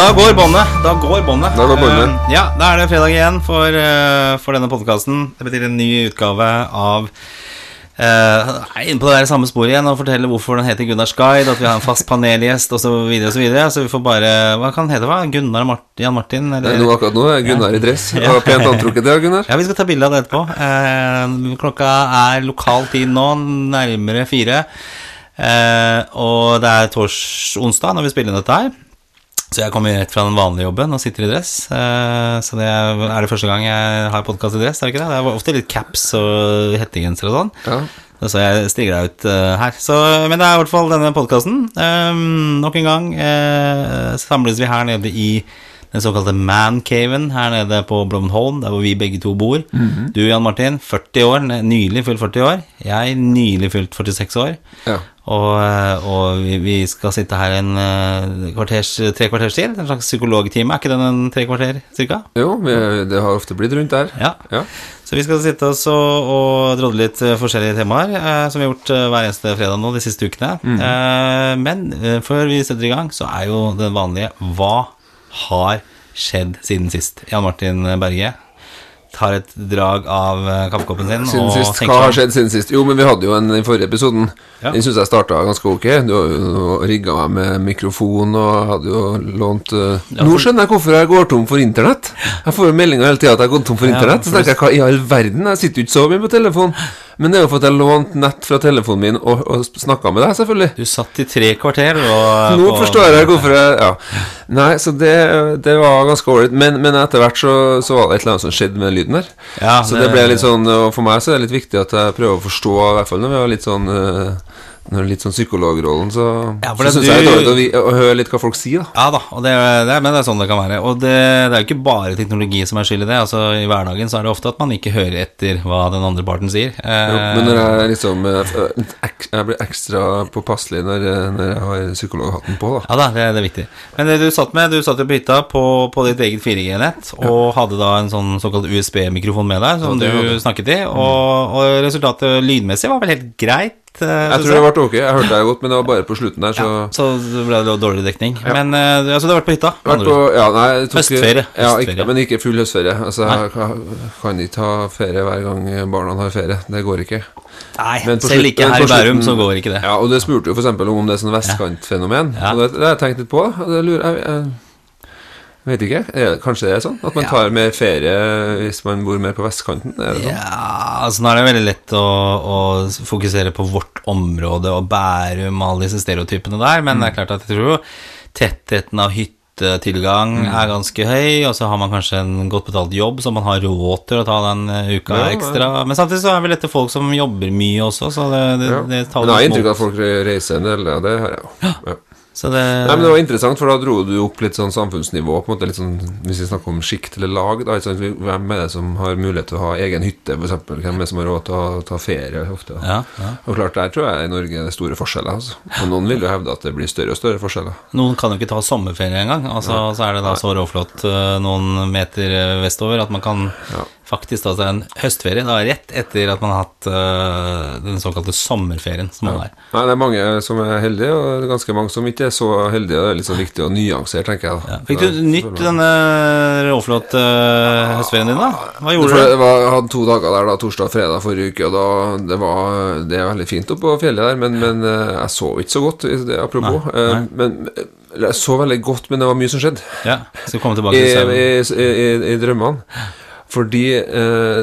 da går båndet. Da går båndet. Da går båndet. Uh, ja, da er det fredag igjen for, uh, for denne podkasten. Det betyr en ny utgave av uh, er inne på det der samme sporet igjen og forteller hvorfor den heter Gunnars guide, at vi har en fast panelgjest osv. Så, videre, og så, videre. så vi får bare Hva kan den hete? hva? Gunnar Mart Jan Martin? Eller? Nå, akkurat nå er Gunnar i dress. Ja. Og pent antrukket, det, Gunnar. Ja, vi skal ta bilde av det etterpå. Uh, klokka er lokal tid nå, nærmere fire. Uh, og det er tors onsdag når vi spiller inn dette her. Så jeg kommer rett fra den vanlige jobben og sitter i dress. Eh, så det er det første gang jeg har podkast i dress, er det ikke det? Det er ofte litt caps og hettegenser og sånn. Ja. Så jeg stiger deg ut uh, her. Så, men det er i hvert fall denne podkasten. Eh, nok en gang samles vi her nede i den såkalte mancaven her nede på Blommenholm, der hvor vi begge to bor. Mm -hmm. Du, Jan Martin, 40 år, nylig fylt 40 år. Jeg nylig fylt 46 år. Ja. Og, eh, og vi, vi, skal sitte her en eh, kvarters, tre kvarters tid. En slags psykologtime. Er ikke den en tre kvarter cirka? Jo, vi, det har ofte blitt rundt der. Ja. ja. Så vi skal sitte oss og, og drodle litt eh, forskjellige temaer, eh, som vi har gjort hver eneste fredag nå de siste ukene. Mm. Eh, men før vi setter i gang, så er jo den vanlige Hva har skjedd siden sist. Jan Martin Berge tar et drag av eh, kaffekoppen sin. Siden sist, Hva har skjedd siden sist? Jo, men vi hadde jo en i forrige episoden. Ja. Den syns jeg starta ganske ok. Du har jo rigga meg med mikrofon og hadde jo lånt uh... ja, Nå skjønner jeg hvorfor jeg går tom for internett. Jeg får jo meldinger hele tida at jeg har gått tom for internett. Ja, så tenker jeg hva i all verden? Jeg sitter jo ikke så mye på telefon. Men det er jo for at jeg lånte nett fra telefonen min og, og snakka med deg, selvfølgelig. Du satt i tre kvarter og Nå forstår jeg hvorfor jeg Ja. Nei, så det, det var ganske ålreit. Men, men, etter hvert så, så, var det et eller annet som skjedde med lyden der. Ja, så det, det ble litt sånn Og for meg så er det litt viktig at jeg prøver å forstå, i hvert fall når vi har litt sånn uh, når det litt sånn psykologrollen, så, ja, så syns jeg det er dårlig å, å, høre litt hva folk sier. Da. Ja da, det, det, men det er sånn det kan være. Og det, det, er jo ikke bare teknologi som er skyld i det. Altså I hverdagen så er det ofte at man ikke hører etter hva den andre parten sier. Jo, men når jeg liksom eh, Jeg blir ekstra påpasselig når, når jeg har psykologhatten på, da. Ja da, det, det er viktig. Men det du satt med, du satt jo på hytta på, på ditt eget 4G-nett og ja. hadde da en sånn såkalt USB-mikrofon med deg som ja, du snakket i, og, og resultatet lydmessig var vel helt greit? Eh, jeg tror det ble ok. Jeg hørte deg godt, men det var bare på slutten der, så ja, Så ble det dårlig dekning. Ja. Men uh, altså, du har vært på hytta? Vært på, ja, nei, tok, høstferie. Ja, ikke, men ikke full høstferie. Altså, jeg kan ikke ha ferie hver gang barna har ferie. Det går ikke. Nei, selv ikke her i Bærum så går ikke det. Ja, Og det spurte jo f.eks. om det er sånn vestkantfenomen. Ja. Og det, det har jeg tenkt litt på. Det lurer jeg, jeg Vet ikke. Kanskje det er sånn? At man tar mer ferie hvis man bor mer på vestkanten? Sånn? Ja, altså nå er det veldig lett å, å, fokusere på vårt område og Bærum og alle disse stereotypene der, men mm. det er klart at jeg tror tettheten av hyttetilgang tilgang er ganske høy, og så har man kanskje en godt betalt jobb, så man har råd til å ta den eh, uka ja, ekstra. Men samtidig så er vel dette folk som jobber mye også, så det, det, ja. det tar Men jeg har inntrykk av at folk reiser en del, ja, det har jeg jo. Det Nei, men det var interessant, for da dro du opp litt sånn samfunnsnivå. På en måte litt sånn, Hvis vi snakker om sjikt eller lag, da, hvem er det som har mulighet til å ha egen hytte, For eksempel, Hvem er det som har råd til å ta ferie ofte? Ja, ja. Og klart, Der tror jeg i Norge er det store forskjeller. Altså. Og noen vil jo hevde at det blir større og større forskjeller. Noen kan jo ikke ta sommerferie engang. Altså, ja. Så er det da så råflott eh, noen meter eh, vestover at man kan faktisk altså en høstferie da rett etter at man har hatt uh, den såkalte sommerferien. som man ja. er. Nei, Det er mange som er heldige, og det er ganske mange som ikke er så heldige. Det er litt så viktig å nyansere, tenker jeg. Ja. Fikk du nytt denne råflott uh, høstferien din, da? Hva gjorde du? Jeg hadde to dager der, da, torsdag og fredag forrige uke, og da, det, var, det er veldig fint oppe på fjellet der, men, men uh, jeg sov ikke så godt, det, apropos. Nei, nei. men jeg så veldig godt, men det var mye som skjedde. Ja, skal komme tilbake til I, i, i, i drømmene. Fordi eh,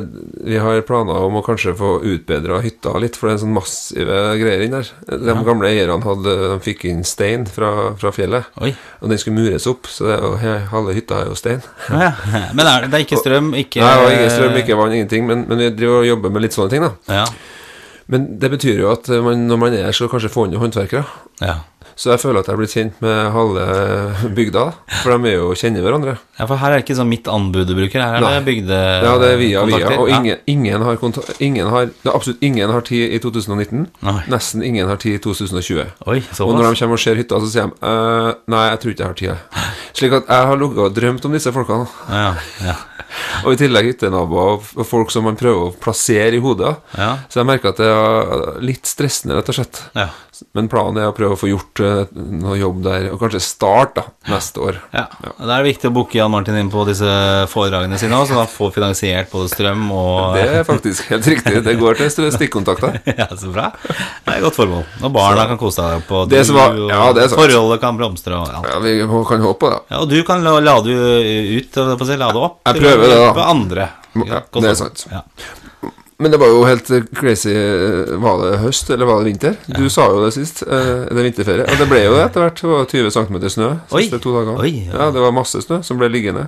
vi har planer om å kanskje få utbedra hytta litt, for det er sånn massive greier inn der. De ja. gamle eierne hadde, de fikk inn stein fra, fra fjellet, Oi. og den skulle mures opp. Så det, halve hytta er jo stein. Ja, men er det, det, er ikke strøm, ikke Nei, og ikke strøm, ikke vann, ingenting. Men, men vi driver og jobber med litt sånne ting, da. Ja. Men det betyr jo at man, når man er her, så kanskje man jo håndverkere. Ja. Så jeg føler at jeg er blitt kjent med halve bygda, for de er jo kjenner hverandre. Ja, For her er det ikke sånn mitt anbud du bruker, her er det bygde... Ja, det er via via, og ingen, ingen, har ingen har Absolutt ingen har tid i 2019. Nei. Nesten ingen har tid i 2020. Oi, og når de kommer og ser hytta, så sier de uh, Nei, jeg tror ikke jeg har tid. Slik at jeg har ligget og drømt om disse folkene. Ja, ja. og i tillegg hyttenaboer og folk som man prøver å plassere i hodet. Ja. Så jeg merker at det er litt stressende, rett og slett. Ja. Men planen er å prøve å få gjort eh, noe jobb der, og kanskje start da, neste år. Ja. Da er det viktig å booke Jan Martin inn på disse foredragene sine òg, så han får finansiert både strøm og Det er faktisk helt riktig. Det går til stikkontakter. Ja, så bra. Det er et godt formål. Og barna kan kose seg på Det du, var- ja, det er sant. forholdet kan blomstre og ja. Ja, vi kan håpe på det. ja. Og du kan lade ut, lade opp. Jeg prøver det, da. andre. Ja, det er sant. Ja. Men det var jo helt eh, crazy. eh, Var det høst, eller var det vinter? Du sa jo det sist. eh, Det er vinterferie. Og det ble jo det etter hvert. Det var 20 cm snø de siste to dagene. Oi, ja. ja. det var masse snø som ble liggende.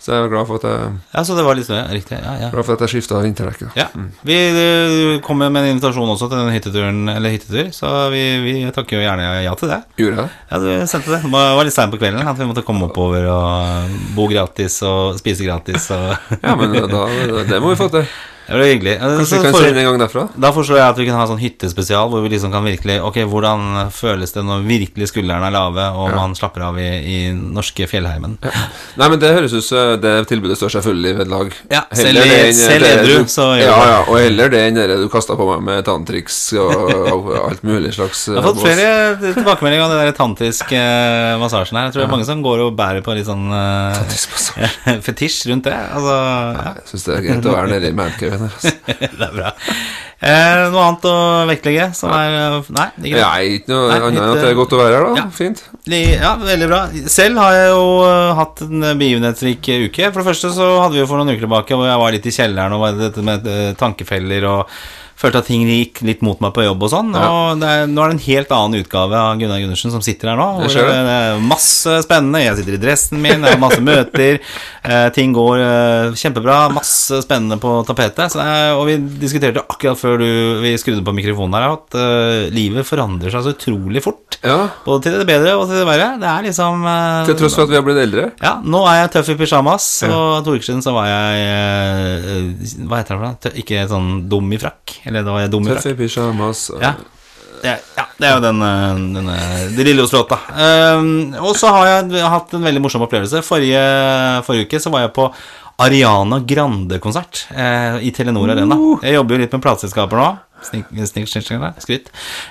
Så jeg er glad for at jeg, ja, så det var litt snø. Riktig. Ja, ja. glad for at jeg skifta vinterdekket. Ja. Vi eh, kommer med en invitasjon også til den hytteturen, eller hyttetur, så vi, vi takker jo gjerne ja til det. Gjorde jeg? Ja, du sendte det. Det var var litt seint på kvelden at vi måtte komme oppover og bo gratis og spise gratis. Og Ja, men da, det må vi få til. Det ble hyggelig. Kanskje vi kan sende en gang derfra? Da foreslår jeg at vi kan ha sånn hyttespesial, hvor vi liksom kan virkelig Ok, hvordan føles det når virkelig skuldrene er lave, og man slapper av i, i norske fjellheimen? Nei, men det høres ut som det tilbudet står seg full ved lag. Ja, selv i- det enn selv edru, du- så gjør Ja, det. ja, og heller det enn det du kasta på meg med tanntriks og, og alt mulig slags Jeg har fått flere tilbakemeldinger om den der tantriske eh, massasjen her. Jeg tror det er mange som går og bærer på litt sånn eh, fetisj rundt det. Altså, ja, Jeg syns det er greit å være nede i mancaven. det er bra. Eh, noe annet å vektlegge som er eh, Nei, det. Nei, ikke noe annet enn at det er godt å være her, da. ja. Fint. Ja, veldig bra. Selv har jeg jo eh, hatt en begivenhetsrik uke. For det første så hadde vi jo for noen uker tilbake hvor jeg var litt i kjelleren og var dette med eh, tankefeller og følte at ting gikk litt mot meg på jobb og sånn. Ja. Og det er, nå er det en helt annen utgave av Gunnar Gundersen som sitter her nå. Hvor det. er masse spennende. Jeg sitter i dressen min, jeg har masse møter. Eh, ting går eh, kjempebra. Masse spennende på tapetet. Er, og vi diskuterte akkurat før du, vi skrudde på mikrofonen her, at eh, livet forandrer seg så utrolig fort. Ja. Både til det bedre og til det verre. Det er liksom uh, Til tross for at vi har blitt eldre. Ja, nå er jeg tøff i pysjamas, og to uker siden så var jeg uh, Hva heter det for noe? Tø- Ikke sånn dum i frakk? Eller da var jeg dum i Tøff i pyjamas. og- Ja. Det, er- ja, det er jo den, eh, den eh, det lille låta. Um, og så har jeg hatt en veldig morsom opplevelse. Forrige, forrige uke så var jeg på Ariana Grande-konsert eh, i Telenor Arena. Jeg jobber jo litt med plateselskaper nå. Snik, snik, snik, snik, skryt.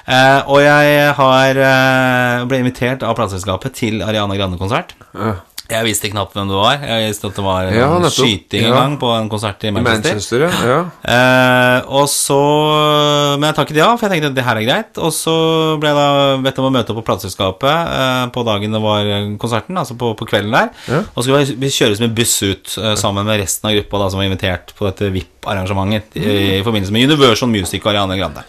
Eh, og jeg har, eh, ble invitert av plateselskapet til Ariana Grande-konsert. Ja. Jeg visste knapt hvem du var. Jeg visste at det var en Ja, skyting en Ja. gang på en konsert i Manchester. Manchester, ja. ja. Eh, og så Men jeg takket ja, for jeg tenkte at det her er greit. Og så ble jeg da bedt om å møte opp på plateselskapet eh, på dagen det var konserten, altså på, på kvelden der. Og så skulle vi- vi kjøres med buss ut eh, sammen med resten av gruppa da, som var invitert på dette VIP-arrangementet i, i forbindelse med Universal Music og Ariane Grande.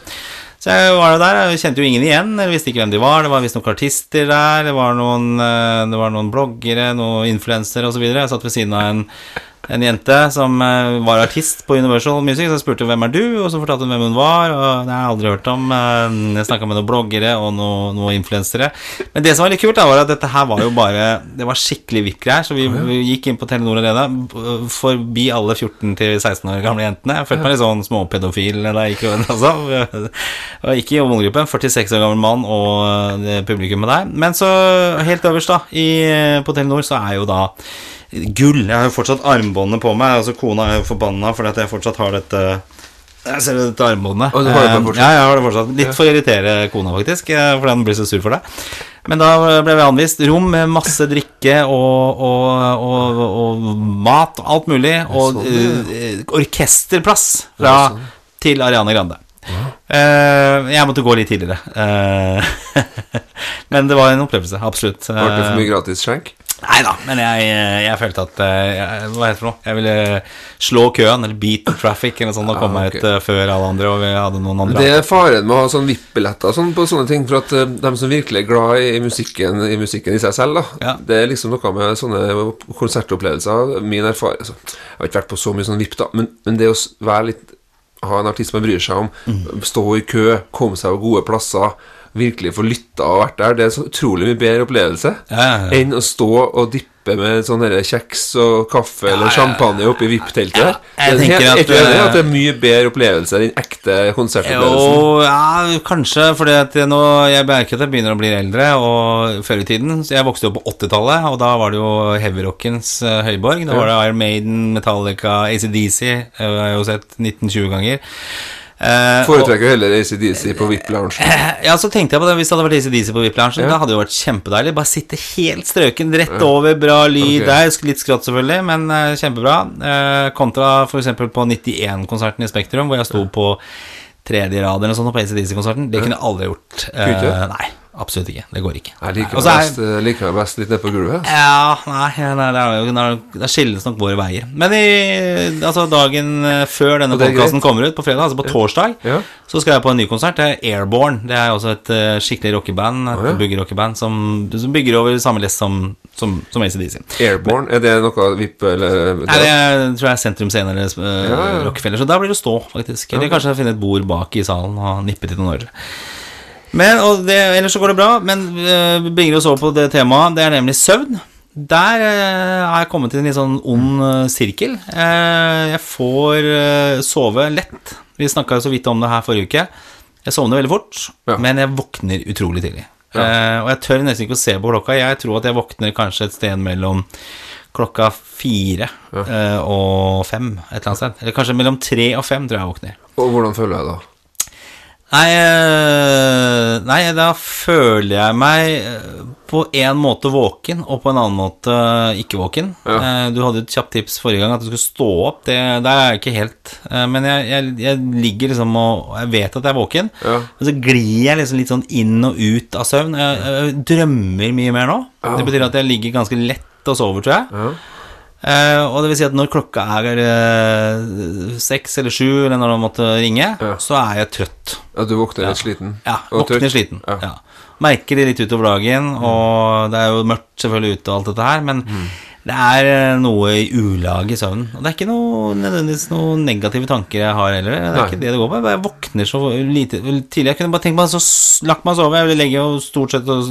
Så jeg var der, jeg kjente jo ingen igjen, jeg visste ikke hvem de var. Det var visstnok artister der, det var noen, eh, det var noen bloggere, noen influensere osv. Jeg satt ved siden av en, en jente som eh, var artist på Universal Music, så jeg spurte hvem er du, og så fortalte hun hvem hun var. Og det har jeg aldri hørt om. Eh, Jeg snakka med noen bloggere og noen, noen influensere. Men det som var litt kult, da, var at dette her var jo bare Det var skikkelig VIP-greier, så vi, vi gikk inn på Telenor Arena forbi alle 14-16 år gamle jentene. Jeg følte meg litt sånn småpedofil da jeg gikk rundt, altså. Og ikke i målgruppen. 46 år gammel mann og det publikummet der. Men så, helt øverst da, i, på Telenor, så er jo da gull. Jeg har jo fortsatt armbåndet på meg. Altså Kona er jo forbanna fordi at jeg fortsatt har dette jeg ser dette armbåndet. Og du har det Eh, fortsatt? Ja, jeg har det fortsatt. Litt for å irritere kona, faktisk, eh, fordi hun blir så sur for deg. Men da ble vi anvist rom med masse drikke og, og, og, og mat og alt mulig, og sånn, eh, orkesterplass fra, sånn. til Ariane Grande. Eh, jeg måtte gå litt tidligere. Eh, men det var en opplevelse, absolutt. Ble det for mye gratis skjenk? Nei da, men jeg, jeg følte at eh, jeg, Hva heter det for noe? Jeg ville slå køen, eller beat the traffic, eller sånn, og Ah, komme meg ok. ut eh, før alle andre, og vi hadde noen andre. Det er faren med å ha sånn VIP-billetter sånn på sånne ting, for at uh, de som virkelig er glad i musikken i musikken i seg selv, da Ja. Det er liksom noe med sånne konsertopplevelser. Min erfaring altså, Jeg har ikke vært på så mye sånn VIP, da, men, men det å være litt ha en artist man bryr seg om, Mm. stå i kø, komme seg på gode plasser, virkelig få lytta og vært der, det er så utrolig mye bedre opplevelse Ja, ja, ja. enn å stå og dippe med sånne kjeks og kaffe eller champagne oppi VIP-teltet der. jeg Det er tenker at, eh, det er mye bedre opplevelse enn ekte konsertopplevelsen? Jo, ja, kanskje, at jeg Jeg merker at jeg begynner å bli eldre, og før i tiden så Jeg vokste jo på 80-tallet, og da var det jo heavyrockens uh, høyborg. Da var det Iron Maiden, Metallica, ACDC. Jeg har jo sett 19-20 ganger. Og- Foretrekker jo heller ACDC på VIP-lounge. ja, så tenkte jeg på det Hvis det hadde vært ACDC på VIP-loungen, Ja. da hadde det jo vært kjempedeilig. Bare sitte helt strøken, rett over, bra lyd okay. der. Litt skrått, selvfølgelig, men uh, kjempebra. Uh, kontra f.eks. på 91-konserten i Spektrum, hvor jeg sto på tredje rad eller noe sånt på ACDC-konserten. Det kunne jeg aldri gjort. Nei, absolutt ikke. Det går ikke. Jeg liker er- best, eh, liker meg best litt nede på gulvet. ja, nei, nei det, er det skilles nok våre veier. Men i, altså dagen eh, før denne podkasten kommer ut, på fredag, altså på torsdag, Ja. så skal jeg på en ny konsert. Det er Airborne. Det er også et eh, skikkelig rockeband. Et oh, ja. byggerockeband som, som bygger over samme lest som, som, som ACDC. Airborne, er det noe VIP eller Nei, det er, tror jeg er Sentrum Scene eller uh, Ja. Rockefeller, så der blir det stå, faktisk. Eller kanskje finne et bord bak i salen og nippe til noen øl. Men, og det, ellers så går det bra, men uh, vi bringer oss over på det temaet. Det er nemlig søvn. Der eh, har jeg kommet til en litt sånn ond eh, sirkel. Eh, jeg får eh, sove lett. Vi snakka så vidt om det her forrige uke. Jeg sovner veldig fort, Ja. men jeg våkner utrolig tidlig. Ja. Eh, og jeg tør nesten ikke å se på klokka. Jeg tror at jeg våkner kanskje et sted mellom klokka fire eh, og fem. Et eller annet sted. Eller kanskje mellom tre og fem tror jeg jeg våkner. Og hvordan føler jeg da? Nei, eh, nei, da føler jeg meg eh, på en måte våken, og på en annen måte ikke våken. Ja. Eh, Du hadde et kjapt tips forrige gang at du skulle stå opp. Det, der er jeg ikke helt. Eh, Men jeg, jeg, jeg ligger liksom og Jeg vet at jeg er våken, Ja. men så glir jeg liksom litt sånn inn og ut av søvn. Jeg, jeg drømmer mye mer nå. Ja. Det betyr at jeg ligger ganske lett og sover, tror jeg. Ja. Eh, og det vil si at når klokka er eh, seks eller sju, eller når man måtte ringe, Ja. så er jeg trøtt. Ja, du våkner litt sliten? Ja, våkner trøtt? sliten. Ja. Ja. Merker det litt utover dagen, og det er jo mørkt selvfølgelig ute og alt dette her, men Mm. det er eh, noe i ulag i søvnen. Og det er ikke noe, nødvendigvis noen negative tanker jeg har heller. Det er Nei. ikke det det går på. Jeg våkner så lite tidlig. Jeg kunne bare tenkt meg så lagt meg og sove. Jeg legger jo stort sett og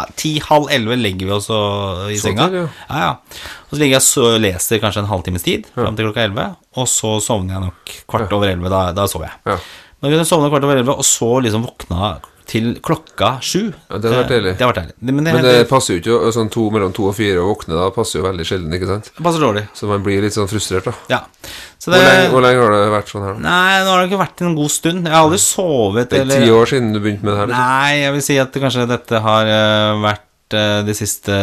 sånn ja, Ti-halv elleve legger vi oss og- i Så senga. Til, ja. Ja. Og så ligger jeg og leser kanskje en halvtimes tid, fram til klokka elleve, og så sovner jeg nok kvart over elleve. Da, da sover jeg. Ja. Men jeg sovna kvart over elleve, og så liksom våkna til klokka sju. Ja, det har vært deilig. Det har vært deilig. Men det, Men det, det passer jo ikke sånn to, mellom to og fire å våkne da, passer jo veldig sjelden, ikke sant? passer dårlig. Så man blir litt sånn frustrert, da. Ja. Så Hvor lenge, hvor lenge har det vært sånn her? da? Nei, nå har det ikke vært en god stund. Jeg har aldri sovet Det er eller ti år siden du begynte med det her? Liksom. Nei, jeg vil si at kanskje dette har eh, vært eh, de siste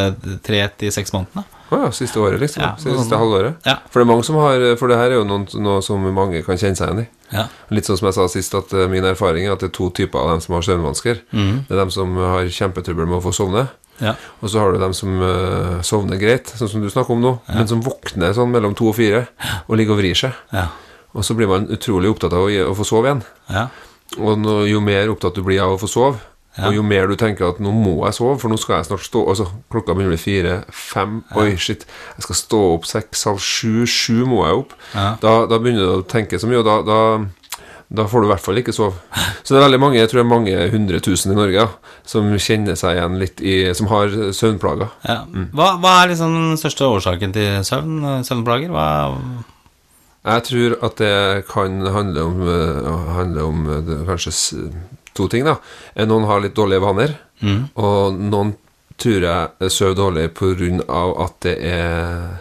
tre til seks månedene. Å ja, siste året, liksom. Ja, siste sånn. halvåret. Ja. For det mange som har For det her er jo noe, noe som mange kan kjenne seg igjen i. Ja. Litt sånn som jeg sa sist, at uh, min erfaring er at det er to typer av dem som har søvnvansker. Mm. Det er dem som har kjempetrøbbel med å få sovne. Ja. Og så har du dem som uh, sovner greit, sånn som du snakker om nå, men som våkner sånn mellom to og fire og ligger og vrir seg. Ja. Og så blir man utrolig opptatt av å, å få sove igjen. Ja. Og nå, jo mer opptatt du blir av å få sove, Ja. og jo mer du tenker at nå må jeg sove, for nå skal jeg snart stå Altså, klokka begynner å bli fire, fem Oi, shit, jeg skal stå opp seks, halv sju, sju må jeg opp. Ja. Da, da begynner du å tenke så mye, og da, da da får du i hvert fall ikke sove. Så det er veldig mange, jeg tror det er mange hundre tusen i Norge ja, som kjenner seg igjen litt i Som har søvnplager. Ja. Hva, hva er liksom den største årsaken til søvn? Søvnplager? Hva Jeg tror at det kan handle om, eh, handle om eh, det, kanskje to ting. da Eh, Noen har litt dårlige vaner, Mm. og noen tror jeg sover dårlig pga. at det er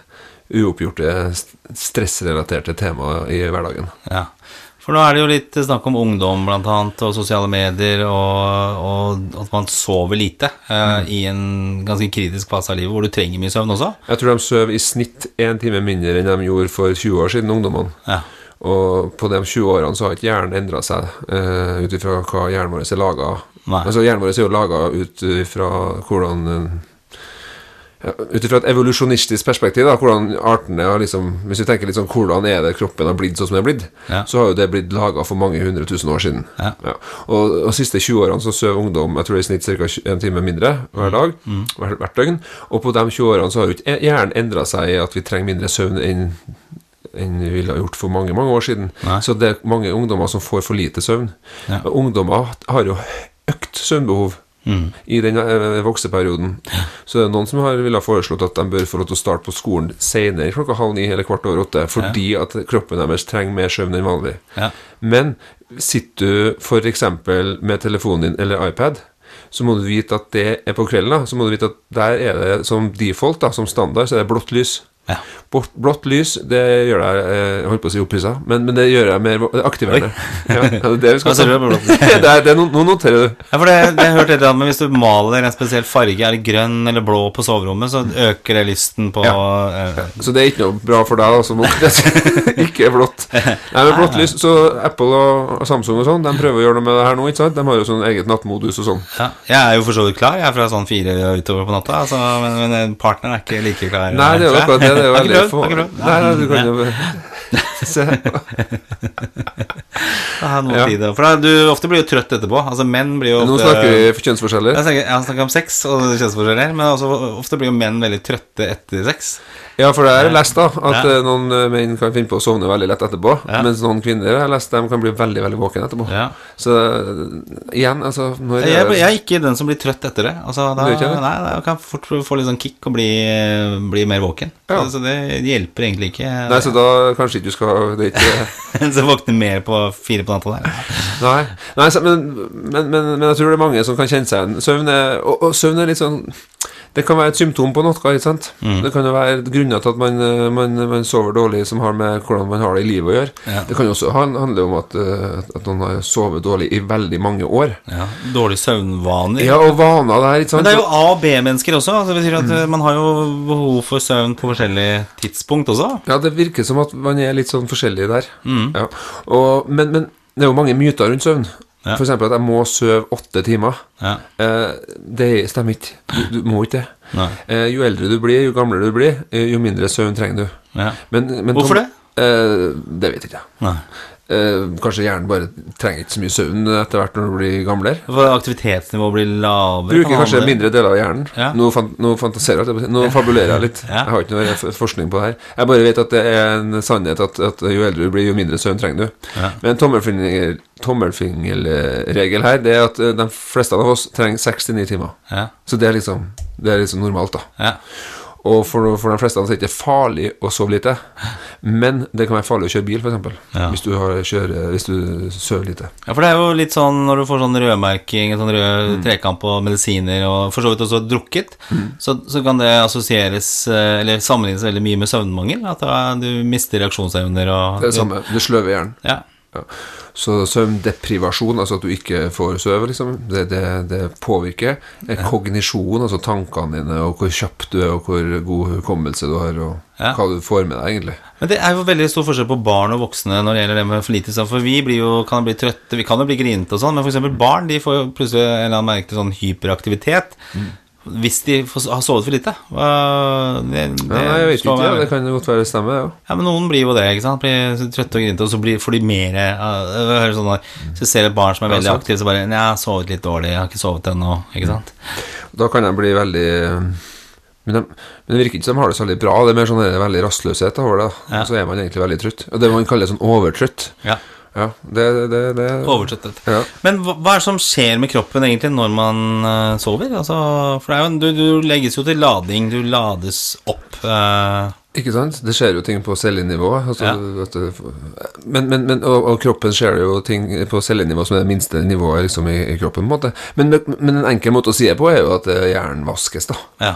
uoppgjorte stressrelaterte temaer i hverdagen. Ja. For nå er det jo litt snakk om ungdom blant annet, og sosiale medier, og, og at man sover lite eh, Mm. i en ganske kritisk fase av livet hvor du trenger mye søvn også. Jeg tror de sover i snitt én time mindre enn de gjorde for 20 år siden, ungdommene. Ja. Og på de 20 årene så har ikke hjernen endra seg uh, ut ifra hva hjernen vår er laga. Altså, hjernen vår er jo laga ut ifra hvordan ja, Ut ifra et evolusjonistisk perspektiv, da, hvordan artene har liksom Hvis vi tenker litt sånn hvordan er det kroppen har blitt sånn som den er blitt, Ja. så har jo det blitt laga for mange hundre tusen år siden. Ja. Og de siste 20 årene så sover ungdom jeg tror i snitt ca. en time mindre hver dag. Mm. hvert, hvert døgn. Og på de 20 årene så har jo ikke hjernen endra seg i at vi trenger mindre søvn enn enn vi ville ha gjort for mange mange år siden. Nei. Så det er mange ungdommer som får for lite søvn. Ja. Ungdommer har jo økt søvnbehov i den eh, vokseperioden. Så det er noen som har ville ha foreslått at de bør få lov til å starte på skolen senere klokka halv ni eller kvart over åtte, fordi at kroppen deres trenger mer søvn enn vanlig. Ja. Men sitter du f.eks. med telefonen din eller iPad, så må du vite at det er på kvelden. da Så må du vite at der er det som default, da som standard, så er det blått lys. Ja. Blått, blått lys, det gjør deg eh, Jeg holdt på å si opphissa, men, men det gjør deg mer aktiverende. Ja, det er det vi skal det er, det Nå noterer du. Ja, for det, det jeg eller annet, men Hvis du maler en spesiell farge, er det grønn eller blå på soverommet, så øker det lysten på eh, Så det er ikke noe bra for deg, da, som våkner. ikke blått. Nei, men blått lys Så Apple og Samsung og sånn, de prøver å gjøre noe med det her nå, ikke sant? De har jo sånn eget nattmodus og sånn. ja. Jeg er jo for så vidt klar, jeg er fra sånn fire utover på natta, altså, men, men partneren er ikke like klar. Nei, det er jo akkurat det. Det er jo veldig prøvd. Nei, nei, du kan jo Se. Ja, tid. For da, du ofte blir jo trøtt etterpå. Altså Menn blir jo ofte Nå snakker vi kjønnsforskjeller. Jeg snakker, jeg snakker om sex og kjønnsforskjeller, men også, ofte blir jo menn veldig trøtte etter sex. Ja, for det er lest da at Ja. eh, noen eh, menn kan finne på å sovne veldig lett etterpå, Ja. mens noen kvinner har lest de kan bli veldig veldig våkne etterpå. Ja. Så eh, igjen, altså når Jeg, jeg, jeg er ikke den som blir trøtt etter det. Altså, da, det? nei, da kan fort få litt sånn kick og bli, bli mer våken. Så det hjelper egentlig ikke. Nei, så da kanskje ikke du skal det ikke, så våkner mer på fire på natta der. Nei, nei så, men, men, men, men jeg tror det er mange som kan kjenne seg igjen. Søvn er, og, og søvn er litt sånn Det kan være et symptom på noe, ikke sant? Mm. Det kan jo være grunner til at man, eh, man, man sover dårlig som har med hvordan man har det i livet å gjøre. Ja. Det kan jo også handle om at, eh, at noen har sovet dårlig i veldig mange år. Ja, Dårlige søvnvaner. Ja, og vaner der, ikke sant? Men det er jo A- og B-mennesker også. Altså, det betyr at Mm. Man har jo behov for søvn på forskjellige tidspunkt også. Ja, det virker som at man er litt sånn forskjellig der. Mm. Ja. Og, men, men det er jo mange myter rundt søvn. Ja. Eksempel at jeg må sove åtte timer. Ja. Eh, det stemmer ikke. Du, du må ikke det. Eh, jo eldre du blir, jo gamlere du blir, eh, jo mindre søvn trenger du. Ja. Men, men Hvorfor det? Eh, det vet ikke jeg. Nei. Eh, kanskje hjernen bare trenger ikke så mye søvn etter hvert når du blir gamlere. For aktivitetsnivået blir lavere. Bruker kan kanskje mindre deler av hjernen. Ja. Nå, fan, nå fantaserer jeg, nå fabulerer jeg litt. Ja. Jeg har ikke noe forskning på det her. Jeg bare vet at det er en sannhet at, at jo eldre du blir, jo mindre søvn trenger du. Ja. Men tommelfinger, tommelfingerregel her, det er at eh, de fleste av oss trenger seks til ni timer. Ja. Så det er liksom, det er liksom normalt, da. Og for, for de fleste er det ikke farlig å sove lite, men det kan være farlig å kjøre bil, f.eks. Ja. Hvis, du har, hvis du sover lite. Ja, for det er jo litt sånn når du får sånn rødmerking, sånn rød Mm. trekant på medisiner, og for så vidt også drukket, så, så kan det assosieres, eh, eller sammenlignes veldig mye med søvnmangel. At du mister reaksjonsevner og Det er det samme. Du sløver hjernen. Ja. Ja. Så søvndeprivasjon, altså at du ikke får sove, liksom, det, det, det påvirker eh, kognisjon, altså tankene dine, og hvor kjapp du er, og hvor god hukommelse du har, og Ja. hva du får med deg, egentlig. Men det er jo veldig stor forskjell på barn og voksne når det gjelder det med for lite søvn. For vi blir jo, kan bli trøtte, vi kan jo bli grinete og sånn, men eksempel barn de får jo plutselig en eller annen merke til sånn hyperaktivitet. Mm. Hvis de har sovet for lite. Det, det Ja, jeg vet ikke, ja, det kan godt være det stemmer, ja. Ja, men noen blir jo det, ikke sant? Blir trøtte og grinte, og så blir, får de mer uh, sånn, der, Så ser et barn som er veldig ja, aktiv, så bare jeg har sovet litt dårlig, jeg har ikke sovet ennå', ikke sant? Da kan de bli veldig men, de, men det virker ikke som de har det så veldig bra. Det er mer sånn veldig rastløshet over det. Ja. Og så er man egentlig veldig trøtt. Og det man kaller sånn overtrøtt. Ja. Ja, det, det, det Overtrøttet. Ja. Men hva, hva er det som skjer med kroppen egentlig når man uh, sover? Altså, for det jo, du, du legges jo til lading, du lades opp. Uh... Ikke sant? Det skjer jo ting på cellenivå. Altså, Ja. men, men, men, og, og kroppen skjer jo ting på cellenivå som er det minste nivået liksom, i, i kroppen. på en måte Men, men en enkel måte å si det på er jo at eh, hjernen vaskes. da ja.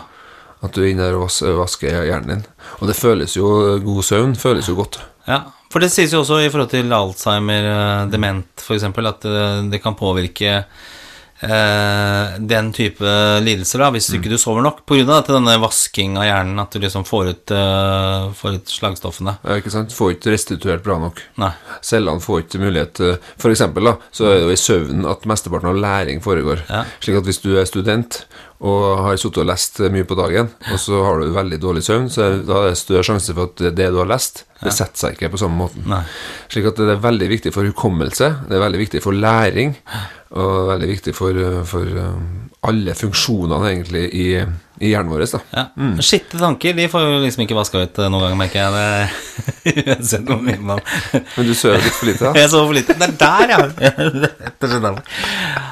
At du er inne der og vasker hjernen din. Og det føles jo God søvn føles jo godt. ja. For det sies jo også i forhold til Alzheimer, eh, dement f.eks., at eh, det kan påvirke eh, den type lidelser, da, hvis ikke du sover nok, av denne vasking av hjernen, at du liksom får ut, får ut slagstoffene. Ja, ikke sant? Får ikke restituert bra nok. Nei. Cellene får ikke mulighet til For eksempel da, så er det jo i søvnen at mesteparten av læring foregår. Ja. Slik at hvis du er student og har sittet og lest mye på dagen, og så har du veldig dårlig søvn, så da er det større sjanse for at det du har lest, Det setter seg ikke på samme måten. Nei. Slik at det er veldig viktig for hukommelse, det er veldig viktig for læring, og veldig viktig for, uh, for uh, alle funksjonene egentlig i, i hjernen vår. Da. Ja. Skitte tanker de får jo liksom ikke vaska ut eh, noen gang, merker jeg. Det, uansett hvor mye man Men du sover litt for lite, da? Jeg sover for lite. Det er der, ja! Rett og slett.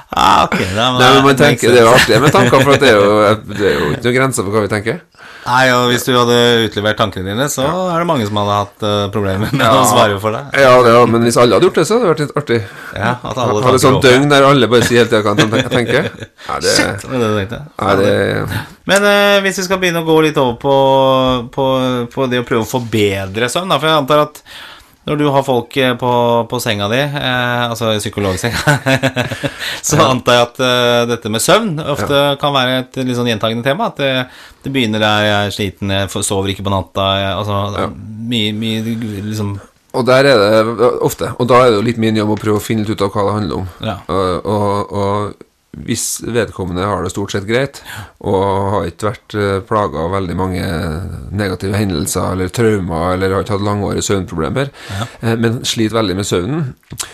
Ah, okay, da, Nei, men man tenker, Det er jo artig med tanker, for det er jo, det er jo ikke noen grenser for hva vi tenker. Nei, og Hvis du hadde utlevert tankene dine, så er det mange som hadde hatt uh, problemer med å svare for deg. Ja, ja, men hvis alle hadde gjort det, så hadde det vært litt artig. Ja, at alle Hadde sånn døgn der alle bare sier helt tida hva de tenker. Ja, det, Shit, det det tenkte. ja, det, Men uh, hvis vi skal begynne å gå litt over på, på, på det å prøve å forbedre søvn, da, for jeg antar at når du har folk eh, på, på senga di, eh, altså psykologsenga, så antar jeg at eh, dette med søvn ofte kan være et litt sånn gjentagende tema. At det, det begynner der jeg er sliten, jeg sover ikke på natta jeg, Altså mye, mye liksom Og der er det ofte. Og da er det jo litt min jobb å prøve å finne litt ut av hva det handler om. Ja. Og, og, og hvis vedkommende har det stort sett greit, og har ikke vært uh, plaga av veldig mange negative hendelser eller traumer, eller har ikke hatt langårige søvnproblemer, ja. men sliter veldig med søvnen,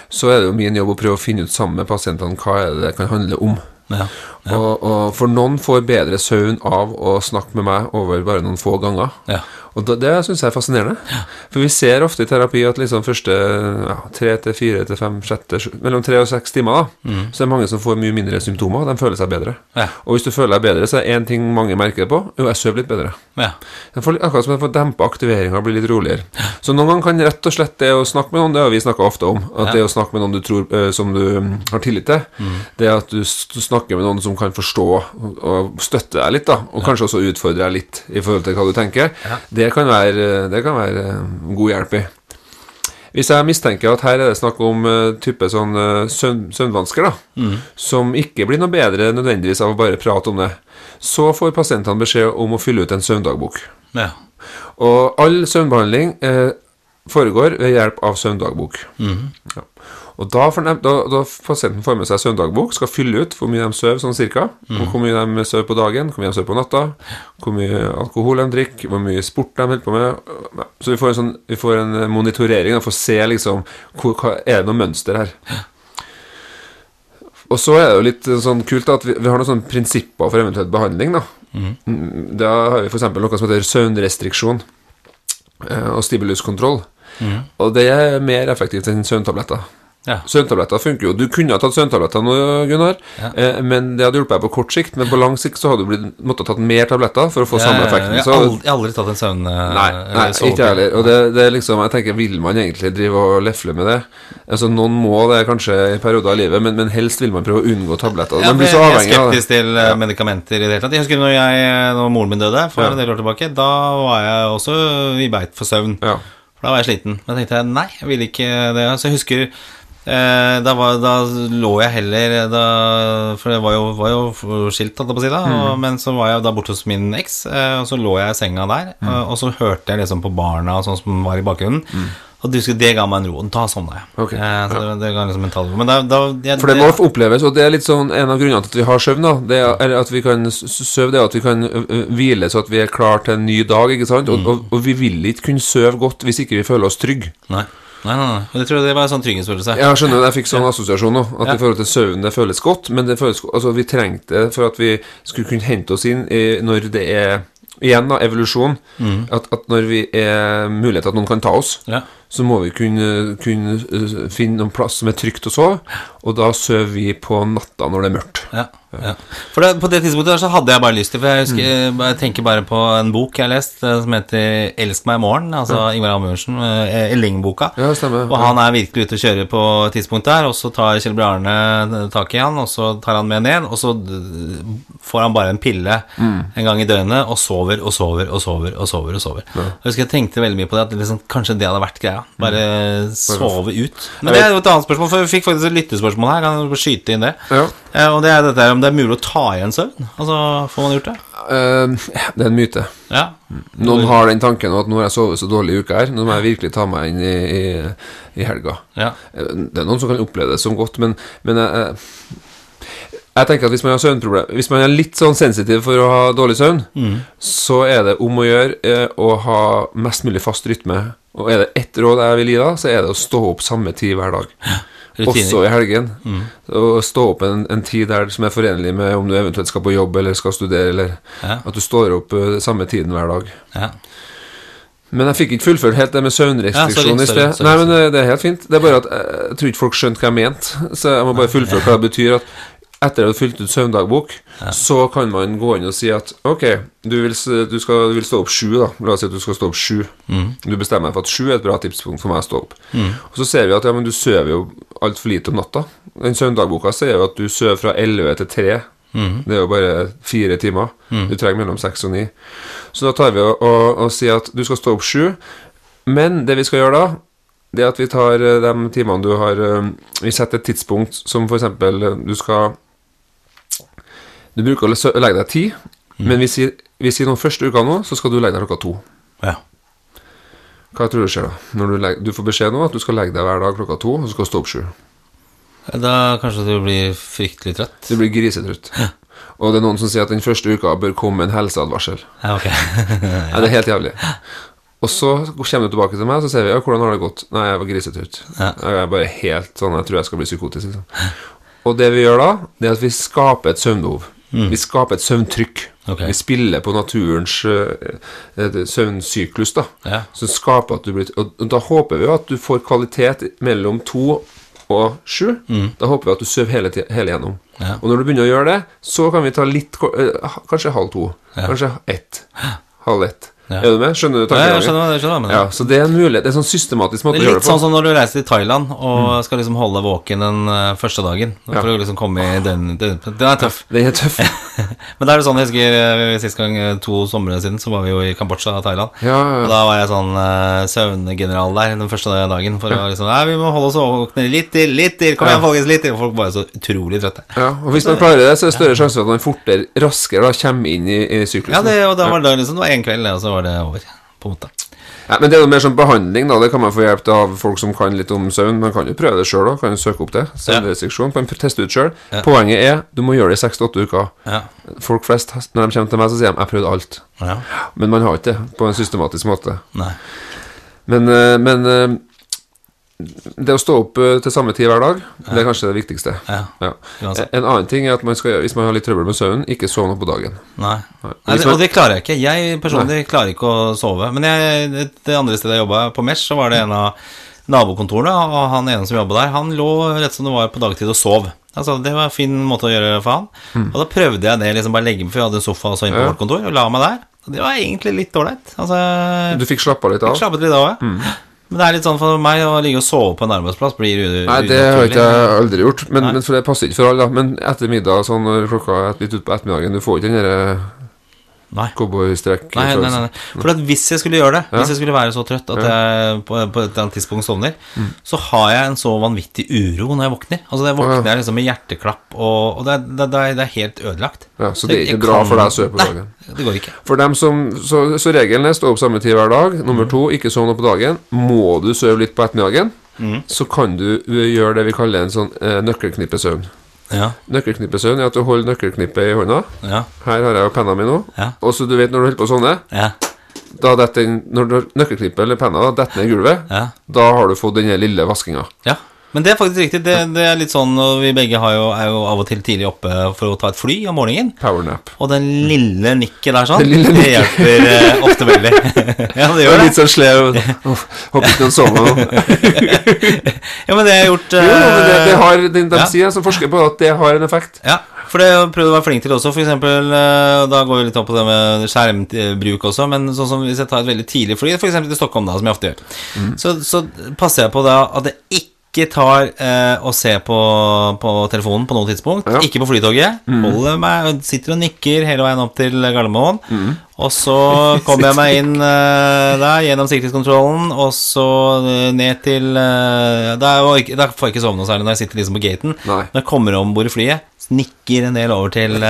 så er det jo min jobb å prøve å finne ut sammen med pasientene hva er det kan handle om. Ja. Og, og for noen får bedre søvn av å snakke med meg over bare noen få ganger. Ja. Og da, det syns jeg er fascinerende. For vi ser ofte i terapi at liksom første ja, tre til fire til fem, sjette, mellom tre og seks timer, da, så er det mange som får mye mindre symptomer. De føler seg bedre. Ja. Og hvis du føler deg bedre, så er det én ting mange merker det på. Jo, jeg sover litt bedre. Ja. Får, akkurat som jeg får dempa aktiveringa og bli litt roligere. Så noen ganger kan rett og slett det å snakke med noen, det har vi snakka ofte om, at Ja. det å snakke med noen du tror som du mm, har tillit til, det at du snakker med noen som kan forstå og, støtte deg litt, da, og kanskje også utfordre deg litt i forhold til hva du tenker, det kan være, det kan være eh, god hjelp i. Hvis jeg mistenker at her er det snakk om uh, type sånn uh, søvn, søvnvansker, da, som ikke blir noe bedre nødvendigvis av å bare prate om det, så får pasientene beskjed om å fylle ut en søvndagbok. ja. Og all søvnbehandling uh, foregår ved hjelp av søvndagbok. ja. Og da, får de, da, da pasienten får med seg søvndagbok, skal fylle ut hvor mye de sover, sånn cirka, Mm. hvor mye de sover på dagen, hvor mye de sover på natta, hvor mye alkohol de drikker, hvor mye sport de holder på med. Så vi får en, sånn, vi får en monitorering da, for å se liksom hvor, hva, Er det noe mønster her. Og så er det jo litt sånn kult at vi, vi har noen sånne prinsipper for eventuell behandling. Da Mm, Da har vi f.eks. noe som heter søvnrestriksjon eh, og stimuluskontroll. Og det er mer effektivt enn søvntabletter. Ja. Søvntabletter funker jo. Du kunne ha tatt søvntabletter nå, Gunnar, eh, men det hadde hjulpet deg på kort sikt. Men på lang sikt så hadde du blitt, måttet tatt mer tabletter for å få samme effekten. Jeg Så, har aldri, jeg har aldri tatt en søvn... eh, nei, nei ikke jeg. Og det, det er liksom, jeg tenker, vil man egentlig drive og lefle med det? Altså, Noen må det kanskje i perioder av livet, men, men helst vil man prøve å unngå tabletter. Ja, man blir så jeg er det. skeptisk til ja. medikamenter i det hele tatt. Jeg husker når, jeg, når moren min døde for Ja. en del år tilbake. Da var jeg også i beit for søvn. Ja. For da var jeg sliten. Men da tenkte jeg nei, jeg vil ikke det. Så jeg husker eh, da, var, da lå jeg heller da, For det var jo, var jo skilt, holdt jeg på å si, da. Mm. Men så var jeg da borte hos min eks, eh, og så lå jeg i senga der. Mm. Og, og så hørte jeg liksom på barna og sånn som var i bakgrunnen. Og husker, det ga meg en ro. Da sovna jeg. Okay. Eh, så det, det ga liksom en tall. Men da, da jeg, For det må oppleves, og det er litt sånn en av grunnene til at vi har søvn. da Det er, eller at vi kan søve, det er at vi kan hvile så at vi er klar til en ny dag. Ikke sant? Og, og, og vi vil ikke kunne søve godt hvis ikke vi føler oss trygge. Nei. Nei, nei, nei. Det tror jeg det var en sånn trygghetsfølelse. Jeg skjønner, jeg fikk sånn assosiasjon nå. At Ja. i forhold til søvn det føles godt, men det føles, altså vi trengte det for at vi skulle kunne hente oss inn i, når det er Igjen, da, evolusjon. At, at når vi er mulighet til at noen kan ta oss, Ja. Så må vi kunne, kunne uh, finne noen plass som er trygt å sove, og da sover vi på natta når det er mørkt. Ja, ja. For det, På det tidspunktet der så hadde jeg bare lyst til For jeg, husker, jeg tenker bare på en bok jeg har lest eh, som heter 'Elsk meg i morgen'. Altså Ingvar Amundsen, eh, Elling-boka. Ja, stemmer. Og han er virkelig ute og kjører på et tidspunkt der, og så tar Kjell Bjarne tak i han, og så tar han med ned, og så får han bare en pille en gang i døgnet, og sover og sover og sover og sover. og sover Jeg husker jeg tenkte veldig mye på det, at liksom, kanskje det hadde vært greia. Bare sove ut. Men det er jo et annet spørsmål, for vi fikk faktisk et lyttespørsmål her. Kan du skyte inn det? Ja. Eh, Og det er dette her om det er mulig å ta igjen søvn. Altså, får man gjort det? Eh, det er en myte. Ja. Noen har den tanken at nå har jeg sovet så dårlig i uka her, nå må jeg virkelig ta meg inn i, i, i helga. ja. Eh, Det er noen som kan oppleve det som godt, men, men eh, Jeg tenker at Hvis man har søvnproblem Hvis man er litt sånn sensitiv for å ha dårlig søvn, så er det om å gjøre eh, å ha mest mulig fast rytme. Og er det ett råd jeg vil gi da, så er det å stå opp samme tid hver dag. Rutiner. Også i helgen. Og stå opp en, en tid der som er forenlig med om du eventuelt skal på jobb eller skal studere, eller Ja. at du står opp eh, samme tiden hver dag. Ja. Men jeg fikk ikke fullført helt det med søvnrestriksjon i sted. Nei, men eh, det er helt fint. Det er bare at jeg tror ikke folk skjønte hva jeg mente. Så jeg må bare fullføre hva det betyr. At etter at du har fylt ut søvndagbok, så kan man gå inn og si at ok, du vil, du skal, du vil stå opp sju, da. La oss si at du skal stå opp sju. Du bestemmer deg for at sju er et bra tidspunkt for meg å stå opp. Og så ser vi at ja, men du sover jo altfor lite om natta. Den søvndagboka sier jo at du sover fra elleve til tre. Det er jo bare fire timer. Du trenger mellom seks og ni. Så da tar vi og, og, og sier at du skal stå opp sju. Men det vi skal gjøre da, det er at vi tar eh, de timene du har eh, Vi setter et tidspunkt som eksempel eh, du skal Du bruker å legge deg ti, men hvis i noen første uka nå, så skal du legge deg klokka to. ja. Hva tror du skjer da? Når du, legger, du får beskjed nå at du skal legge deg hver dag klokka to, og så skal du stå opp sju. Da kanskje du blir fryktelig trøtt. Du blir grisetrutt. Og det er noen som sier at den første uka bør komme en helseadvarsel. Ja, ok. ja. det er helt jævlig. Og så kommer du tilbake til meg, og så sier vi ja, hvordan har det gått? Nei, jeg var grisetrøtt'. Ja. Jeg er bare helt sånn, jeg tror jeg skal bli psykotisk. Liksom. Og det vi gjør da, det er at vi skaper et søvnbehov. Vi skaper et søvntrykk. Okay. Vi spiller på naturens eh, søvnsyklus, da. Ja. Som skaper at du blir Og da håper vi at du får kvalitet mellom to og sju. Da håper vi at du sover hele, hele gjennom. Ja. Og når du begynner å gjøre det, så kan vi ta litt eh, Kanskje halv to. Kanskje ett. Halv ett. Ja. Er du med? Skjønner du Ja, jeg skjønner, jeg skjønner, men Ja, så det er en mulighet. Det er en sånn systematisk måte Det gjøre er på. litt sånn som når du reiser til Thailand og skal liksom holde våken den eh, første dagen. For Ja. å liksom komme i den, den Den er tøff. Den er tøff. Men da er det sånn, jeg husker eh, sist gang, eh, to somre siden, så var vi jo i Kambodsja Thailand. Ja, ja, Og da var jeg sånn uh, søvngeneral der den første dagen. For å liksom Nei, vi må holde oss våkne litt til, litt til. Kom igjen, folkens, litt til. Og folk bare så utrolig trøtte. ja. Og hvis man klarer det, så er det større sjanse for at man fortere, raskere da, kommer inn i, i syklusen. Ja, det, og da var det liksom Det var én kveld, og så var det over. På en måte. Ja, men det er jo mer sånn behandling, da. Det kan man få hjelp av folk som kan litt om søvn. Man kan jo prøve det sjøl òg. Kan jo søke opp det. Søvnrestriksjon. Kan teste ut sjøl. Ja. Poenget er du må gjøre det i seks til åtte uker. Ja. Folk flest, når de kommer til meg, så sier de 'jeg prøvde alt'. ja. Men man har ikke det på en systematisk måte. Nei. Men, eh, men eh, det å stå opp eh, til samme tid hver dag, det er kanskje det viktigste. Ja. Ja. En annen ting er at man skal, hvis man har litt trøbbel med søvnen, ikke sove på dagen. Nei. Nei. Nei, det, og det klarer jeg ikke. Jeg personlig klarer ikke å sove. Men jeg, det, andre stedet jeg jobba, på Mesh, så var det en av nabokontorene, og han ene som jobba der, han lå rett som det var på dagtid og sov. Altså, det var en fin måte å gjøre for han. Og da prøvde jeg det, liksom bare legge meg, for jeg hadde en sofa også inn på Mm. Ja. vårt kontor, og la meg der. Og det var egentlig litt ålreit. Altså, Du fikk slappa litt av? jeg slappet litt av, ja. Men det er litt sånn for meg å ligge og sove på en arbeidsplass blir unaturlig. Nei, det har jeg ikke aldri gjort. Men, men for det passer ikke for alle. da Men etter middag sånn klokka er litt utpå ettermiddagen Du får ikke den derre Nei. cowboystrekk Nei, nei, nei, nei. For at hvis jeg skulle gjøre det, hvis jeg skulle være så trøtt at jeg på, på et eller annet tidspunkt sovner, Mm. så har jeg en så vanvittig uro når jeg våkner. Altså Jeg våkner jeg liksom med hjerteklapp, og, og det, det, det, er, det helt ødelagt. Ja, så det er Jeg ikke bra kan- for deg å sove på dagen? Nei, det går ikke. For dem som Så, så regelen er stå opp samme tid hver dag. Mm. Nummer to, ikke sovne på dagen. Må du sove litt på ettermiddagen, Mm. så kan du uh, gjøre det vi kaller en sånn eh, nøkkelknippesøvn. Ja, Nøkkelknippesøvn er at du holder nøkkelknippet i hånda. ja, Her har jeg jo penna mi nå. Ja. Og så du vet når du holder på sånne, ja, da detter den Når du har nøkkelknippet eller penna detter ned i gulvet, ja. da har du fått den lille vaskinga. ja. Men det er faktisk riktig. Det, det er litt sånn og Vi begge har jo, er jo av og til tidlig oppe for å ta et fly om morgenen. Powernap. Og den lille nikket der sånn, det, det hjelper eh, ofte veldig. ja, det gjør det. litt sånn slev. Håper ikke noen sove nå. Ja, men det har gjort Jo, det, det eh, har, de, de ja. sier som forsker på at det har en effekt. Ja, for det prøvde å være flink til også. For eksempel, eh, da går vi litt opp på det med skjermbruk også. Men sånn som hvis jeg tar et veldig tidlig fly, f.eks. til Stockholm, da, som jeg ofte gjør, Mm. så, så passer jeg på da at det ikke tar eh, og ser på, på telefonen på noe tidspunkt. Ja. Mm. Ikke på flytoget. Holder meg, sitter og nikker hele veien opp til Gardermoen. Mm. Og så kommer jeg meg inn eh, der gjennom sikkerhetskontrollen, og så eh, ned til eh, ikke, da får jeg ikke sove noe særlig når jeg sitter liksom på gaten. Nei. Når jeg kommer om bord i flyet, nikker en del over til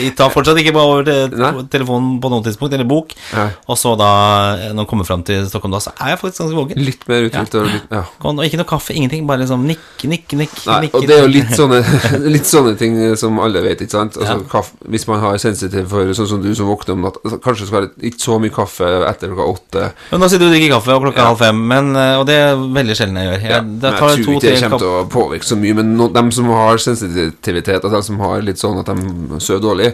Jeg Tar fortsatt ikke bare over til telefonen på noe tidspunkt, eller bok. Nei. Og så da, eh, når jeg kommer fram til Stockholm, da, så er jeg faktisk ganske våken. Litt mer uthvilt og litt Ja. Og ikke noe kaffe, ingenting. Bare liksom nikk, nikk, nikk. Nei, nikk og det er jo litt sånne, litt sånne ting som alle vet, ikke sant? Altså, Ja. kaffe, hvis man har sensitiv for sånn som du som våkner om natta, altså, kanskje skal det ikke så mye kaffe etter klokka åtte. Men nå sitter du og drikker kaffe, og klokka halv fem, men, eh, og det er veldig sjelden jeg gjør. Jeg, Ja, jeg tror ikke det kommer til å påvirke så mye. Men no, dem som har sensitivitet, og de som har litt sånn at de sover dårlig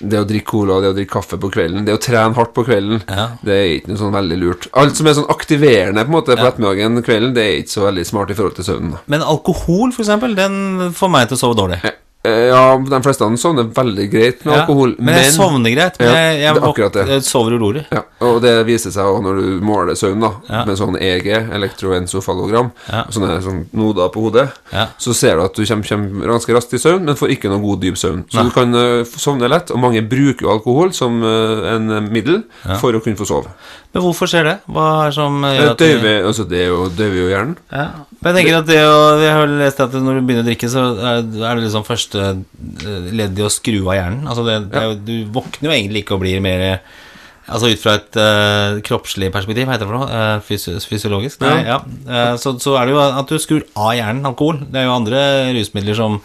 Det å drikke cola, det å drikke kaffe på kvelden, det å trene hardt på kvelden, Ja. det er ikke noe sånn veldig lurt. Alt som er sånn aktiverende på en måte på ettermiddagen kvelden, det er ikke så veldig smart i forhold til søvnen. Men alkohol, for eksempel, den får meg til å sove dårlig. Eh, Ja, de fleste sovner veldig greit med Ja, alkohol, men jeg sovner greit. Men Ja, jeg, jeg, våk- jeg sover urolig. Ja, og det viser seg også når du måler søvn, da med sånn EG, elektroensofalogram, og sånne sånn noder på hodet, Ja. så ser du at du kommer, kommer ganske raskt i søvn, men får ikke noe god dyp søvn. Så du kan uh, sovne lett, og mange bruker jo alkohol som uh, en middel for å kunne få sove. Men hvorfor skjer det? Hva er det som gjør at altså det er jo, døyver jo hjernen. Ja. Men jeg tenker at det å, Jeg har lest at når du begynner å drikke, så er det liksom første eh, ledd i å skru av hjernen. Altså det, det er du våkner jo egentlig ikke og blir mer Altså ut fra et uh, kroppslig perspektiv, heter det for noe? Uh, fysi fysiologisk? Nei, ja. Eh, så, så er det jo at du skrur av hjernen alkohol. Det er jo andre rusmidler som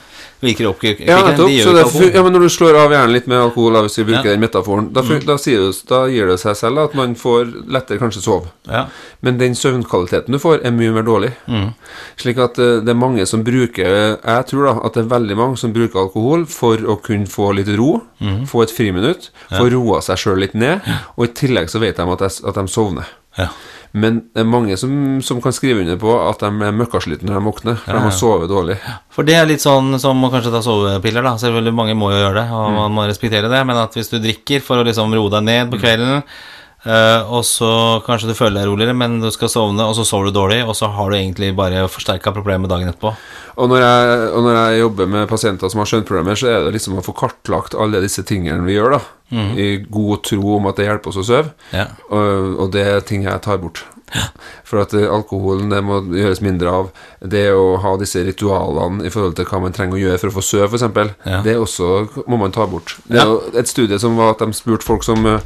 virker opp Ja, nettopp. Så det, ja, men når du slår av hjernen litt med alkohol, hvis vi bruker Ja. Den metaforen, da, mm. da, du, da gir det seg selv at man får lettere kanskje sove. Ja. Men den søvnkvaliteten du får, er mye mer dårlig. Mm. Slik at eh, det er mange som bruker Jeg tror da at det er veldig mange som bruker alkohol for å kunne få litt ro, Mm. få et friminutt, få roa seg sjøl litt ned, og i tillegg så vet de at, de- at de sovner. Ja. Men det er mange som, som kan skrive under på at de er møkkaslitne når de våkner, for de har sovet dårlig. For det er litt sånn som å kanskje ta sovepiller, da. Selvfølgelig, mange må jo gjøre det, og man må respektere det. Men at hvis du drikker for å liksom roe deg ned på kvelden, Uh, og så kanskje du føler deg roligere, men du skal sovne, og så sover du dårlig, og så har du egentlig bare forsterka problemet dagen etterpå. Og når, jeg, og når jeg jobber med pasienter som har skjønnproblemer, så er det liksom å få kartlagt alle disse tingene vi gjør, da. I god tro om at det hjelper oss å sove. Ja. Og, og det er ting jeg tar bort. For at eh, alkoholen det må gjøres mindre av. Det å ha disse ritualene i forhold til hva man trenger å gjøre for å få sove, f.eks., Ja. det også må man ta bort. Det er Ja. et studie som var at de spurte folk som eh,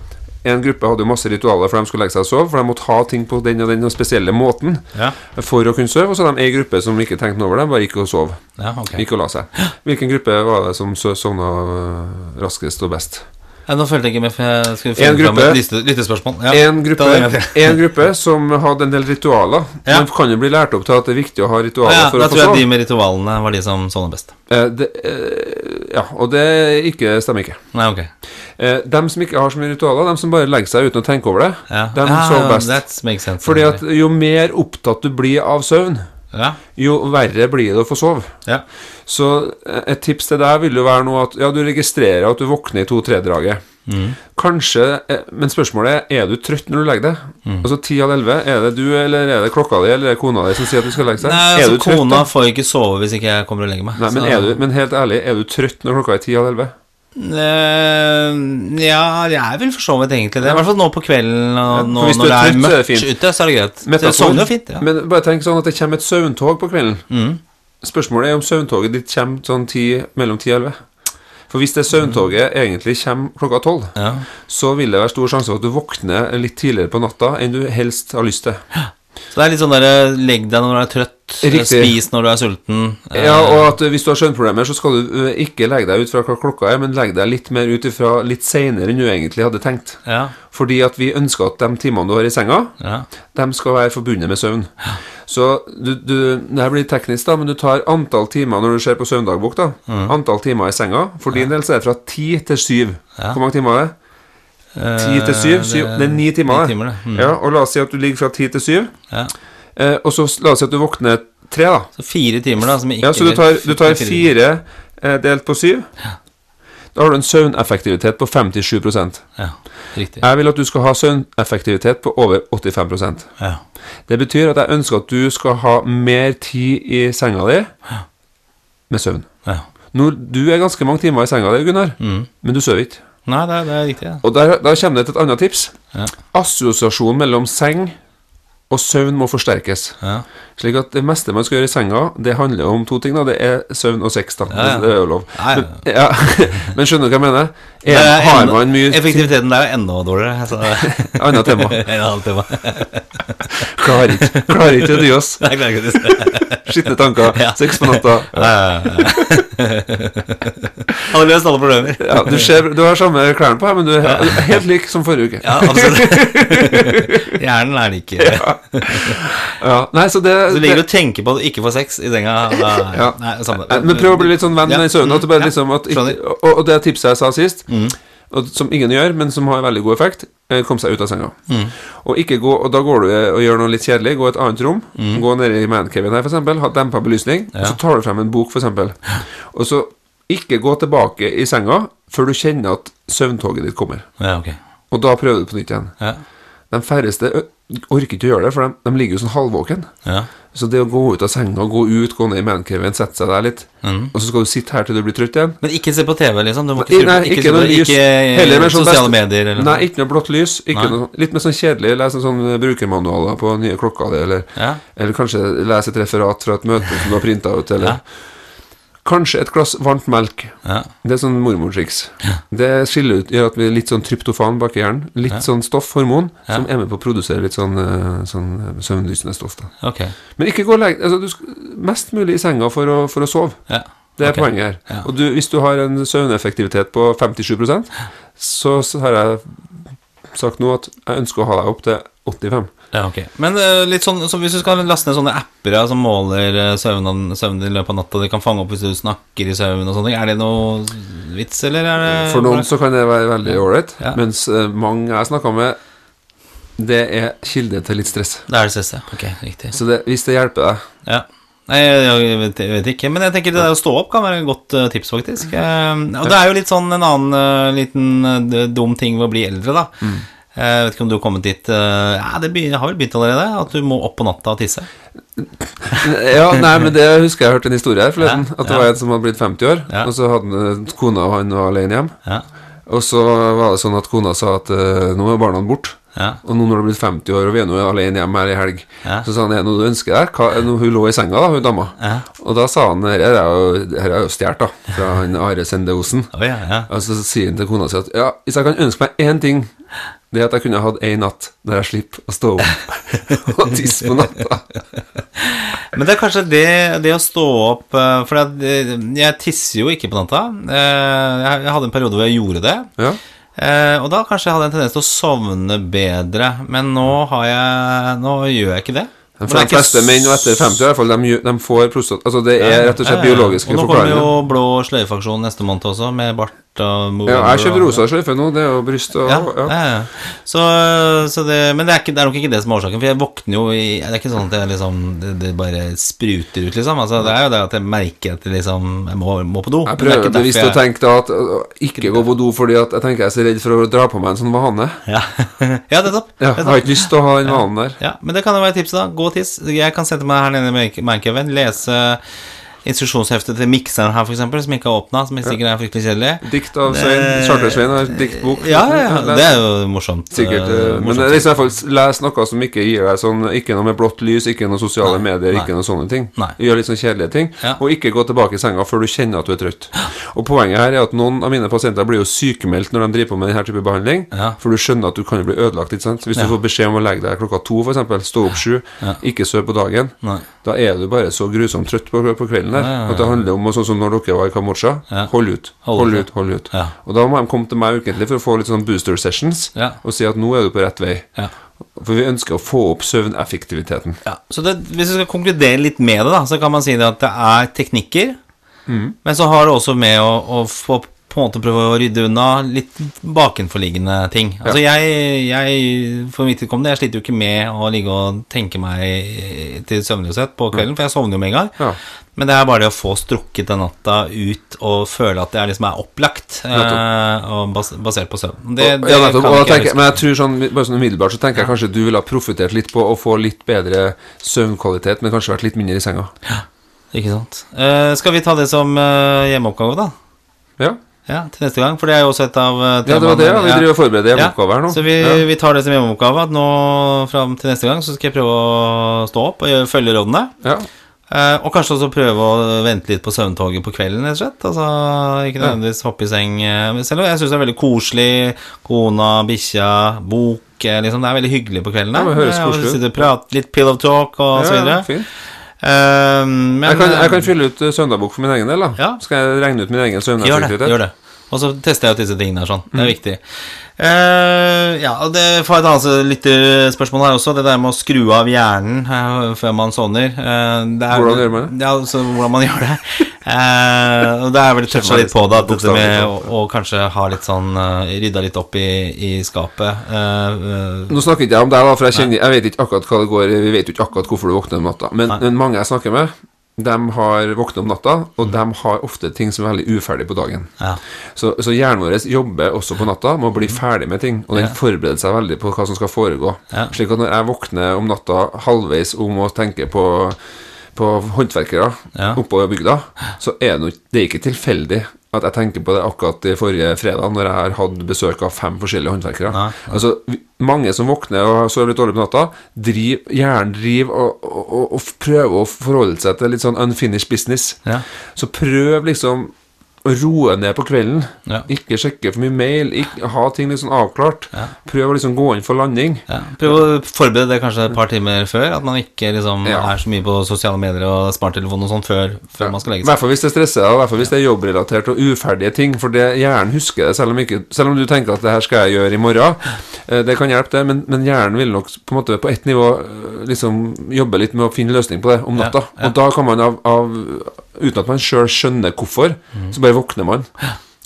En gruppe hadde jo masse ritualer for de skulle legge seg og sove, for de måtte ha ting på den og den spesielle måten Ja. for å kunne sove. Og så hadde de ei gruppe som ikke tenkte noe over det, bare gikk og sov. Ja, okay. Gikk og la seg. Hvilken gruppe var det som sovna øh, raskest og best? Ja, nå følte jeg ikke med, for jeg skulle En gruppe, fram et lyttespørsmål. Ja. En gruppe, en gruppe som hadde en del ritualer. Ja. Man kan jo bli lært opp til at det er viktig å ha ritualer Ja, for å få tror jeg de med ritualene var de som sovner best. Eh, det, eh, ja, og det ikke, stemmer ikke. Nei, ok. Eh, dem som ikke har så mye ritualer, dem som bare legger seg uten å tenke over det, Ja, dem ja, sover best. Fordi at jo mer opptatt du blir av søvn, Ja, jo verre blir det å få sove. ja. Så eh, et tips til deg vil jo være nå at ja, du registrerer at du våkner i to-tre-draget. Mm. Kanskje, eh, Men spørsmålet er er du trøtt når du legger deg. Mm. Altså ti av elleve. Er det du, eller er det klokka di, eller er det kona di som sier at du skal legge seg? Nei, altså, trøtt, kona da? får ikke sove hvis ikke jeg kommer og legger meg. Nei, men, er du, men helt ærlig, er du trøtt når klokka er ti av elleve? Eh, ja, jeg er vel for så vidt egentlig det. I hvert fall nå på kvelden og nå, når det er er er mørkt ute, så er det greit. Metafor. så det jo fint. Ja. Men bare tenk sånn at det kommer et søvntog på kvelden. Mm. Spørsmålet er om søvntoget ditt kommer sånn ti, mellom ti og elleve. For hvis det søvntoget egentlig kommer klokka tolv, Ja. så vil det være stor sjanse for at du våkner litt tidligere på natta enn du helst har lyst til. Så det er litt sånn derre legg deg når du er trøtt, Riktig. spis når du er sulten. Eh, Ja, og at hvis du har søvnproblemer, så skal du ikke legge deg ut fra hva klokka er, men legge deg litt mer ut ifra litt seinere enn du egentlig hadde tenkt. ja, Fordi at vi ønsker at de timene du har i senga, ja. de skal være forbundet med søvn. Så du, du, det her blir teknisk, da, men du tar antall timer når du ser på søvndagbok. da Antall timer i senga. For din del så er det fra ti til syv. Ja. Hvor mange timer er det? Eh, Ti til syv? syv. Det er ni timer. Ni timer. Mm. Ja, og la oss si at du ligger fra ti til syv. Ja. Eh, og så la oss si at du våkner tre, da. Så fire timer, da, Ja, så du tar, du tar fire eh, delt på syv. Da har du en søvneffektivitet på 57% Ja, riktig. Jeg vil at du skal ha søvneffektivitet på over 85% Ja. Det betyr at jeg ønsker at du skal ha mer tid i senga di med søvn. ja. Når, du er ganske mange timer i senga di, Gunnar, Mm. men du sover ikke. Nei, det er, det er riktig. Ja. Og der, der kommer det til et annet tips. Ja. Assosiasjon mellom seng og søvn må forsterkes. Ja. Slik at det meste man skal gjøre i senga, det handler om to ting. da Det er søvn og sex. da ja. Det er jo lov. Ja, ja. Men, ja. Men skjønner du hva jeg mener? Er, er har man mye Effektiviteten der er enda dårligere. Altså. Annet tema. En annen tema. Klarer ikke Klarer ikke å dy oss. Jeg klarer ikke å Skitne tanker. Ja. Sex på natta. Hadde løst alle problemer. Ja, du, ser, du har samme klærne på her, men du er helt lik som forrige uke. Ja, absolutt. Hjernen er lik. Ja, Nei, så det, Så ligger du det og tenker på at du ikke får sex i senga. Da, ja. nei, Men prøv å bli litt sånn venn Ja, i søvnen. At du bare mm, liksom at. Mm. og, og det tipset jeg sa sist, og som ingen gjør, men som har veldig god effekt, eh, kom seg ut av senga. Mm. Og, gå, og da går du eh, og gjør noe litt kjedelig. Gå i et annet rom. Gå ned i mancaven her, f.eks. Ha dempa belysning. Og Mm. Ja. så tar du frem en bok, f.eks. Og så ikke gå tilbake i senga før du kjenner at søvntoget ditt kommer. Ja, okay. Og da prøver du på nytt igjen. Ja. De færreste orker ikke å gjøre det, for de, de ligger jo sånn halvvåken. Ja. Så det å gå ut av senga, gå ut, gå ned i mancaven, sette seg der litt, Mm. og så skal du sitte her til du blir trøtt igjen Men ikke se på TV, liksom? Du må ikke, nei, ikke, ikke noe lys. ikke Heller sånn sosiale best- medier eller Nei, ikke noe blått lys. Noe, litt mer sånn kjedelig. Lese sånn brukermanualer på nye klokka di, eller, Ja. eller kanskje lese et referat fra et møte som du har printa ut, eller Ja. Kanskje et glass varmt melk. Ja. Det er sånn mormortriks. Det skiller ut, gjør at vi er litt sånn tryptofan bak i hjernen. Litt sånn stoff, hormon, Ja. som er med på å produsere litt sånn, eh, sånn søvndyssende stoff. Da. Okay. Men ikke gå og legg altså, du Mest mulig i senga for å, for å sove. Ja. Det er okay. poenget her. Ja. Og du, hvis du har en søvneffektivitet på 57 så, så har jeg sagt nå at jeg ønsker å ha deg opp til 85 Ja, ok. Men uh, litt sånn, så hvis du skal laste ned sånne apper ja, som måler uh, søvnen, søvnen i løpet av natta, de kan fange opp hvis du snakker i søvn og sånne er det noe vits, eller er det For noen så kan det være veldig ålreit, Ja. mens uh, mange jeg snakka med, det er kilde til litt stress. Da er det stresset. Ok, riktig. Så det, hvis det hjelper deg Ja. Nei, jeg, vet, jeg vet ikke, men jeg tenker det der å stå opp kan være et godt tips, faktisk. Og det er jo litt sånn en annen liten dum ting ved å bli eldre, da. Mm. Eh, Jeg vet ikke om du har kommet dit eh, Ja, det begynner, har vel begynt allerede, at du må opp på natta og tisse. Ja, nei, men det husker jeg hørte en historie her forleden. Ja, At det ja. var en som hadde blitt 50 år, Ja. og så hadde kona og han var alene hjem. Ja. Og så var det sånn at kona sa at eh, nå er barna borte. Ja. Og nå når du er blitt 50 år, og vi er nå alene hjemme her i helg, så sa han er det noe du ønsker deg? Hun lå i senga, da, hun dama. Ja. Og da sa han her er jo, her er jo stjålet, da, fra han Are Sende Osen. Oh, ja, ja. Og så sier han til kona si at ja, hvis jeg kan ønske meg én ting, det at jeg kunne hatt én natt der jeg slipper å stå opp og tisse på natta. Men det er kanskje det, det å stå opp eh, For at, eh, jeg tisser jo ikke på natta. Eh, Jeg jeg hadde en periode hvor jeg gjorde det. Ja. Og da kanskje jeg hadde en tendens til å sovne bedre. Men nå har jeg Nå gjør jeg ikke det. For de er fleste menn etter 50 i hvert fall, de, de får prostat... Altså det er rett og slett Ja, ja, ja. Og nå kommer jo blå sløyfeaksjon neste måned også, med bart og Ja, jeg kjøpte rosa sløyfe nå, det er jo bryst og Ja, ja. ja. Så, så det, men det er, ikke, det er nok ikke det som er årsaken. For jeg våkner jo i Det er ikke sånn at jeg liksom, det, det bare spruter ut, liksom. Altså, det er jo det at jeg merker at jeg liksom, jeg må, må på do. Jeg det er prøver bevisst å tenke da at ikke gå på do fordi at jeg tenker jeg er så redd for å dra på meg en sånn vane. Ja, ja nettopp. Ja, jeg har ikke lyst til å ha den vanen der. Ja, men det kan jo være tipset, da. Gå tiss. Jeg kan sette meg her nede i Mancaven, lese instruksjonsheftet til mikseren her, f.eks., som ikke er åpna, som sikkert er fryktelig kjedelig. Dikt av Svein. Charter-Svein har diktbok. Ja, ja, det er jo morsomt. Sikkert, eh, eh, men det er liksom fall les noe som ikke gir deg sånn Ikke noe med blått lys, ikke noe sosiale medier, ikke noe sånne ting. Nei. Gjør litt sånn kjedelige ting, Ja. og ikke gå tilbake i senga før du kjenner at du er trøtt. Og poenget her er at noen av mine pasienter blir jo sykemeldt når de driver på med denne type behandling, Ja. for du skjønner at du kan jo bli ødelagt. ikke sant? Hvis du får beskjed om å legge deg klokka to, f.eks., stå opp sju, ikke sove på dagen, Nei. da er du bare så grusomt trøtt på, på kvelden der Ja, ja, at det handler om, og sånn som når dere var i Kambodsja, Ja. hold ut, Hold ut, hold ut. Og da må de komme til meg ukentlig for å få litt sånn booster sessions og si at nå er du på rett vei. Ja. For vi ønsker å få opp søvneffektiviteten. Ja, så det, Hvis vi skal konkludere litt med det, da, så kan man si det at det er teknikker. Mm. Men så har det også med å, å få på en måte prøve å rydde unna litt bakenforliggende ting. Altså jeg, jeg For mitt vedkommende, jeg sliter jo ikke med å ligge og tenke meg til søvnløshet på kvelden, for jeg sovner jo med en gang. Ja. Men det er bare det å få strukket den natta ut og føle at det er liksom er opplagt, eh, og bas basert på søvn. Det, Og- det ja, nettopp, og jeg tenker, men jeg tror sånn, bare sånn umiddelbart så tenker jeg kanskje du ville ha profittert litt på å få litt bedre søvnkvalitet, men kanskje vært litt mindre i senga. Ja. Ikke sant. Eh, skal vi ta det som eh, hjemmeoppgave, da? Ja, Ja, til neste gang, for det er jo også et av uh, Ja, det var det, ja. Vi driver og forbereder hjemmeoppgave her nå. Så vi, ja. vi tar det som hjemmeoppgave at nå fram til neste gang så skal jeg prøve å stå opp og følge rådene. ja. Eh, og kanskje også prøve å vente litt på søvntoget på kvelden, rett og slett. Altså, ikke nødvendigvis hoppe i seng. eh, Selv om jeg syns det er veldig koselig. Kona, bikkja, bok. eh, Liksom, det er veldig hyggelig på kvelden. Ja, det høres Eh, koselig ut. litt pillow talk og så videre. ja, fint. Eh, men Jeg kan, jeg eh, kan fylle ut uh, søndagbok for min egen del. da Ja. Skal jeg regne ut min egen Gjør det. gjør det Og så tester jeg ut disse tingene her sånn. Det er Mm. viktig. Uh, ja, det får et annet lytterspørsmål her også. Det der med å skru av hjernen uh, før man sovner. Uh, er, Hvordan gjør man det? Ja, så hvordan man gjør det. Og det er vel toucha litt på det, at dette med å, å kanskje ha litt sånn Rydda litt opp i, i skapet. Nå snakker ikke jeg om deg, da, for jeg, kjenner, jeg vet ikke akkurat hva det går Vi vet jo ikke akkurat hvorfor du våkner om natta. Men, men mange jeg snakker med, de har våknet om natta, og de har ofte ting som er veldig uferdig på dagen. ja. Så, så hjernen vår jobber også på natta med å bli ferdig med ting, og den forbereder seg veldig på hva som skal foregå. Ja. Slik at når jeg våkner om natta halvveis om å tenke på, på håndverkere Ja. oppover bygda, så er det, det er ikke tilfeldig at jeg tenker på det akkurat i forrige fredag, når jeg har hatt besøk av fem forskjellige håndverkere. Nei, Altså, mange som våkner og sover litt dårlig på natta, driv, gjerne driver og, og, og, og prøver å forholde seg til litt sånn unfinished business. Ja. Så prøv liksom å roe ned på kvelden. Ja. Ikke sjekke for mye mail. Ikke, ha ting sånn avklart. Ja. Prøv å liksom gå inn for landing. Ja. Prøv å forberede det kanskje et par timer før. At man ikke liksom er så mye på sosiale medier og smarttelefon og sånn før, før man skal legge I hvert fall hvis det stresser deg, og hvert fall hvis det er jobbrelatert og uferdige ting. For det, hjernen husker det, selv om, ikke, selv om du tenker at det her skal jeg gjøre i morgen. Eh, Det kan hjelpe, det, men, men hjernen vil nok på en måte på ett nivå eh, liksom jobbe litt med å finne løsning på det om natta. Og da kan man av, av uten at man sjøl skjønner hvorfor, Mm. så bare våkner man.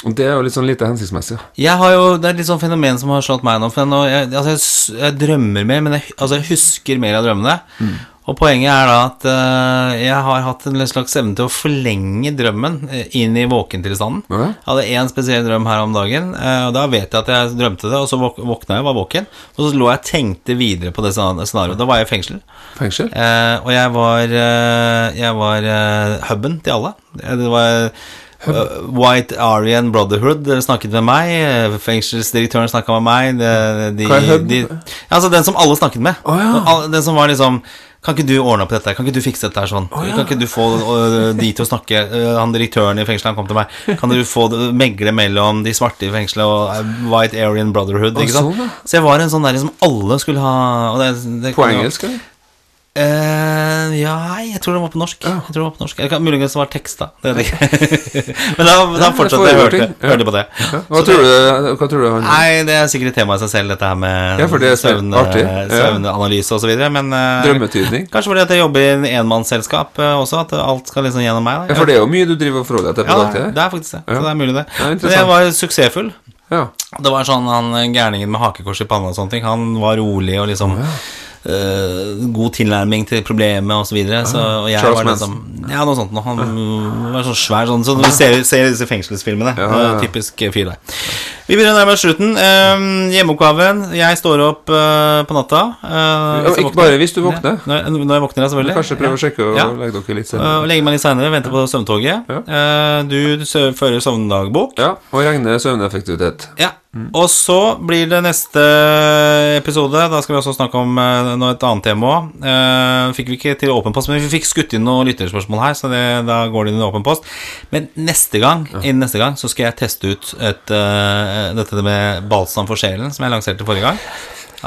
Og det er jo litt sånn lite hensiktsmessig. Jeg har jo, Det er et litt sånn fenomen som har slått meg nå. For jeg, altså jeg, jeg drømmer mer, men jeg, altså jeg husker mer av drømmene. Mm. Og poenget er da at eh, jeg har hatt en slags evne til å forlenge drømmen eh, inn i våkentilstanden. Jeg hadde én spesiell drøm her om dagen, eh, og da vet jeg at jeg drømte det. Og så våkna jeg, var våken, og så lå jeg og tenkte videre på det scenarioet. Da var jeg i fengsel. Fengsel? Eh, og jeg var, jeg var huben hubben til alle. Det var White Aryan Brotherhood snakket med meg. Fengselsdirektøren snakka med meg. De, de, Hva er hub? de, altså den som alle snakket med. Oh, ja. Den som var liksom Kan ikke du ordne opp dette? Kan ikke du fikse dette her sånn? Kan ikke du få øh, de til å snakke øh, Han direktøren i fengselet han kom til meg. Kan du få megle mellom de svarte i fengselet og øh, White Aryan Brotherhood? Ikke sant? Så jeg var en sånn der som alle skulle ha det, det På engelsk, eller? Eh, ja, jeg tror det var på norsk. Jeg tror det var på norsk Eller Muligens det var teksta. Det vet jeg. Men da, da ja, fortsatte jeg hørte. Ja. hørte på det. Ja. Hva, tror du, hva tror du han Nei, det er sikkert et tema i seg selv, dette her med Ja, for det er så søvn. Ja. søvnanalyse osv. Men eh, Drømmetydning? kanskje fordi at jeg jobber i en enmannsselskap eh, også, at alt skal liksom gjennom meg. da. Ja, for det er jo mye du driver og forholder deg til på Ja, dagtid. det er faktisk det. Ja. Så det er mulig, det. Ja, Men jeg var suksessfull. Ja. Det var sånn han gærningen med hakekors i panna og sånne ting. Han var rolig og liksom God tilnærming til problemet og så videre. Så, og jeg Charles var liksom Ja, noe sånt. Han var sånn svær sånn Som du ser, ser i disse fengselsfilmene. Eh, Typisk fyr der. Vi begynner nærmere slutten. Um, hjemmeoppgaven. Jeg står opp eh, på natta. eh, ikke bare hvis du våkner. Når, når jeg våkner, selvfølgelig. Kanskje prøve å sjekke og Ja. legge dere litt Eh, senere. legge meg litt seinere, vente på søvntoget. Ja. Eh, du fører søvndagbok. Ja, og regner søvneffektivitet. Ja. Og så blir det neste episode. Da skal vi også snakke om eh, noe et annet tema òg. Uh, fikk vi ikke til åpen post, men vi fikk skutt inn noen lytterspørsmål her, så det, da går det inn i åpen post. Men neste gang, innen neste gang så skal jeg teste ut et, uh, dette med balsam for sjelen, som jeg lanserte forrige gang.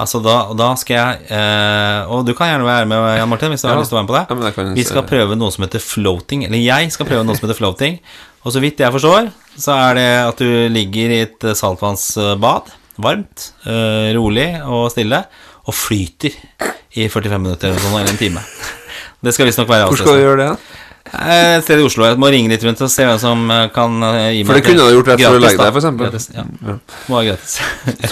Altså da, da skal jeg uh, Og du kan gjerne være med, Jan Martin, hvis du har lyst til å være med på det. Ja, vi skal prøve noe som heter floating. Eller jeg skal prøve noe som heter floating. Og så vidt jeg forstår, så er det at du ligger i et eh, saltvannsbad. Varmt, eh, rolig og stille. Og flyter i 45 minutter eller sånn, eller en time. Det skal visstnok være Hvor skal du gjøre det? Eh, Et sted i Oslo. Jeg må ringe litt rundt og se hvem som kan gi meg For det kunne du gjort rett før du legger deg, eksempel. Gratis, ja. Må være gratis.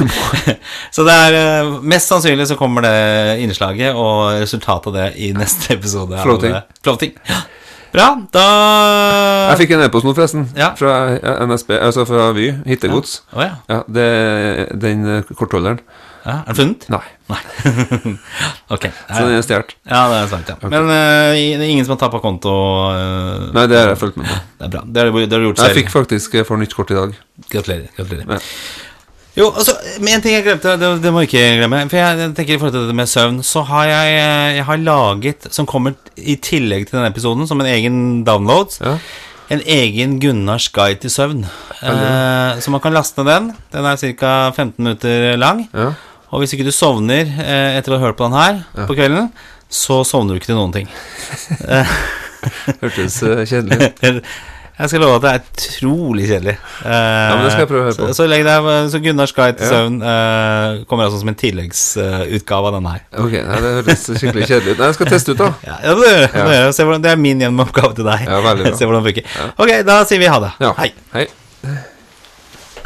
så det er Mest sannsynlig så kommer det innslaget og resultatet av det i neste episode. Floating. Floating. Ja. Bra, da Jeg fikk en e-post nå, forresten. Ja. Fra NSB, altså fra Vy. Hittegods. Ja. Ja, det den eh, kortholderen. Ja, er den funnet? Nei. Nei. ok. Så den er stjålet. Ja, det er sant, ja. Men uh, det er ingen som har tappa konto? Uh, Nei, det har jeg fulgt med på. Det er bra. Det har det har du gjort Jeg fikk faktisk for nytt kort i dag. Gratulerer. gratulerer. Ja. Jo, altså, men en ting jeg glemte, det, det må jeg ikke glemme. For jeg tenker i forhold til dette med søvn, så har jeg, eh, jeg har laget, som kommer i tillegg til denne episoden, som en egen download, Ja. en egen Gunnars guide til søvn. Eh, så man kan laste ned den. Den er ca. 15 minutter lang. Ja. Og hvis ikke du sovner eh, etter å ha hørt på den her på kvelden, så sovner du ikke til noen ting. Hørtes eh, kjedelig ut. Jeg skal love at det er utrolig kjedelig. ja, men det skal jeg prøve å høre på. Så, så, deg, så Gunnars guide til søvn Uh, kommer altså som en tilleggsutgave av denne her. Ok, ja, det høres skikkelig kjedelig ut. Nei, jeg skal teste ut, da. Ja, ja, det, det, hvordan, det er min gjennomoppgave til deg. Ja, veldig bra. Se hvordan det funker. Ok, da sier vi ha det. Ja. Hei. Hei.